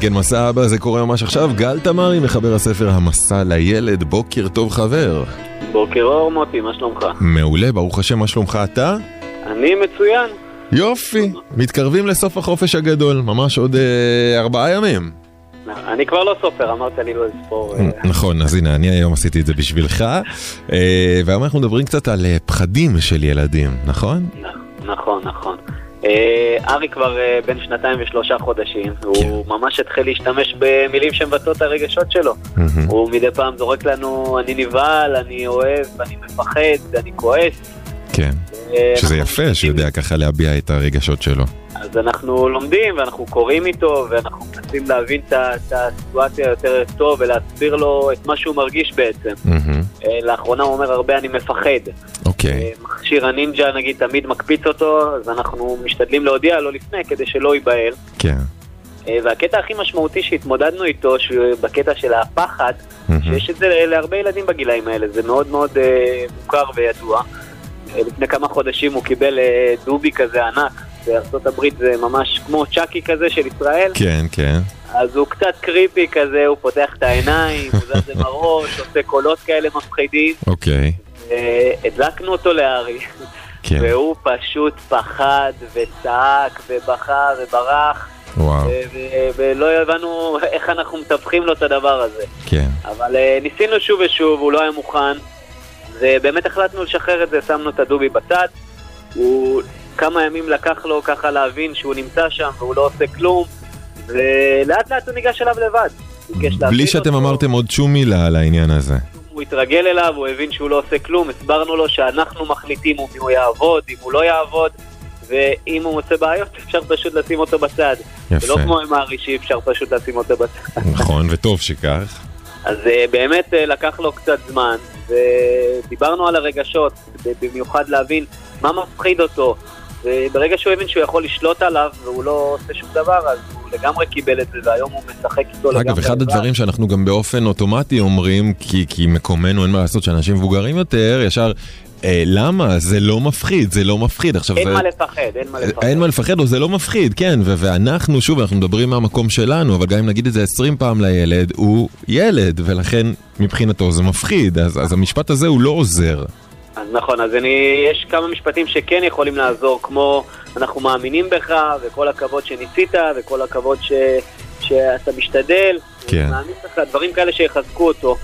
כן, מסע אבא זה קורה ממש עכשיו. גל תמרי, מחבר הספר המסע לילד, בוקר טוב חבר. בוקר אור מוטי, מה שלומך? מעולה, ברוך השם, מה שלומך אתה? אני מצוין. יופי, מתקרבים לסוף החופש הגדול, ממש עוד אה, ארבעה ימים. אני כבר לא סופר, אמרת לי לא לספור. אה. נכון, אז הנה, אני היום עשיתי את זה בשבילך. אה, והיום אנחנו מדברים קצת על אה, פחדים של ילדים, נכון? נכון, נכון. אה, ארי כבר אה, בן שנתיים ושלושה חודשים, הוא כן. ממש התחיל להשתמש במילים שמבטאות את הרגשות שלו. הוא מדי פעם זורק לנו, אני נבהל, אני אוהב, אני מפחד, אני כועס. כן. אה, שזה יפה שהוא יודע ככה להביע את הרגשות שלו. אז אנחנו לומדים ואנחנו קוראים איתו ואנחנו מנסים להבין את הסיטואציה יותר טוב ולהסביר לו את מה שהוא מרגיש בעצם. אה, לאחרונה הוא אומר הרבה אני מפחד. אוקיי, אה, מכשיר הנינג'ה נגיד תמיד מקפיץ אותו, אז אנחנו משתדלים להודיע לו לפני כדי שלא ייבהל. כן. אה, והקטע הכי משמעותי שהתמודדנו איתו, בקטע של הפחד, מהמם. שיש את זה להרבה ילדים בגילאים האלה, זה מאוד מאוד אה, מוכר וידוע. לפני כמה חודשים הוא קיבל אה, דובי כזה ענק, בארצות הברית זה ממש כמו צ'אקי כזה של ישראל, כן, כן. אז הוא קצת קריפי כזה, הוא פותח את העיניים, הוא זז עם הראש, עושה קולות כאלה מפחידים. אוקיי. הדלקנו אותו לארי, כן. והוא פשוט פחד וצעק ובכה וברח, וואו. ולא הבנו איך אנחנו מטפחים לו את הדבר הזה. כן. אבל אה, ניסינו שוב ושוב, הוא לא היה מוכן, ובאמת החלטנו לשחרר את זה, שמנו את הדובי בצד. הוא כמה ימים לקח לו ככה להבין שהוא נמצא שם והוא לא עושה כלום, ולאט לאט הוא ניגש אליו לבד. בלי שאתם אותו. אמרתם עוד שום מילה על העניין הזה. הוא התרגל אליו, הוא הבין שהוא לא עושה כלום, הסברנו לו שאנחנו מחליטים אם הוא יעבוד, אם הוא לא יעבוד, ואם הוא מוצא בעיות אפשר פשוט לשים אותו בצד. יפה. זה לא כמו עם הארי שאי אפשר פשוט לשים אותו בצד. נכון, וטוב שכך. אז אה, באמת אה, לקח לו קצת זמן, ודיברנו על הרגשות, במיוחד להבין מה מפחיד אותו. וברגע שהוא הבין שהוא יכול לשלוט עליו והוא לא עושה שום דבר, אז הוא לגמרי קיבל את זה, והיום הוא משחק איתו לגמרי. אגב, אחד. הדברים שאנחנו גם באופן אוטומטי אומרים, כי, כי מקומנו אין מה לעשות שאנשים מבוגרים יותר, ישר, אה, למה? זה לא מפחיד, זה לא מפחיד. עכשיו, אין זה... מה לפחד, אין מה לפחד. אין מה לפחד, או זה לא מפחיד, כן, ו- ואנחנו, שוב, אנחנו מדברים מהמקום שלנו, אבל גם אם נגיד את זה 20 פעם לילד, הוא ילד, ולכן מבחינתו זה מפחיד, אז, אז המשפט הזה הוא לא עוזר. אז נכון, אז אני, יש כמה משפטים שכן יכולים לעזור, כמו אנחנו מאמינים בך, וכל הכבוד שניסית, וכל הכבוד ש, שאתה משתדל, כן. מאמין בך, דברים כאלה שיחזקו אותו.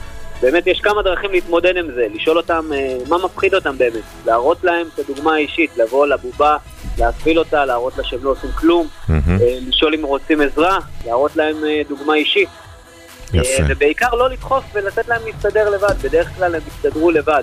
באמת יש כמה דרכים להתמודד עם זה, לשאול אותם אה, מה מפחיד אותם באמת, להראות להם את הדוגמה האישית, לבוא לבובה, להפעיל אותה, להראות לה שהם לא עושים כלום. אה, לשאול אם רוצים עזרה, להראות להם אה, דוגמה אישית. יפה. ובעיקר לא לדחוף ולתת להם להסתדר לבד, בדרך כלל הם יסתדרו לבד.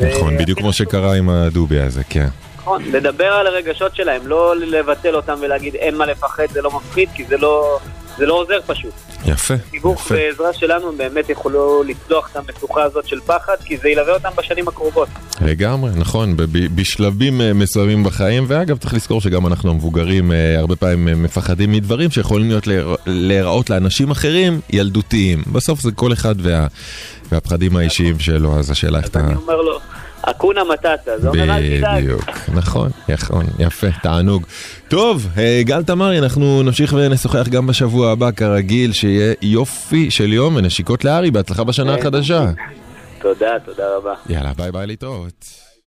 נכון, בדיוק כמו שקרה עם הדובי הזה, כן. נכון, לדבר על הרגשות שלהם, לא לבטל אותם ולהגיד אין מה לפחד, זה לא מפחיד, כי זה לא, זה לא עוזר פשוט. יפה, תיווך יפה. ועזרה שלנו הם באמת יוכלו לצלוח את המשוכה הזאת של פחד, כי זה ילווה אותם בשנים הקרובות. לגמרי, נכון, בשלבים אה, מסוימים בחיים, ואגב, צריך לזכור שגם אנחנו המבוגרים אה, הרבה פעמים אה, מפחדים מדברים שיכולים להיות להיר- להיראות לאנשים אחרים ילדותיים. בסוף זה כל אחד וה- והפחדים האישיים שלו, אז השאלה איך אז אתה... אני אומר לו, אקונה מטאטה, זה אומר אל תדאג. בדיוק, נכון, נכון, יפה, תענוג. טוב, אה, גל תמרי, אנחנו נמשיך ונשוחח גם בשבוע הבא, כרגיל, שיהיה יופי של יום ונשיקות לארי, בהצלחה בשנה החדשה. תודה, תודה רבה. יאללה, ביי ביי להתראות.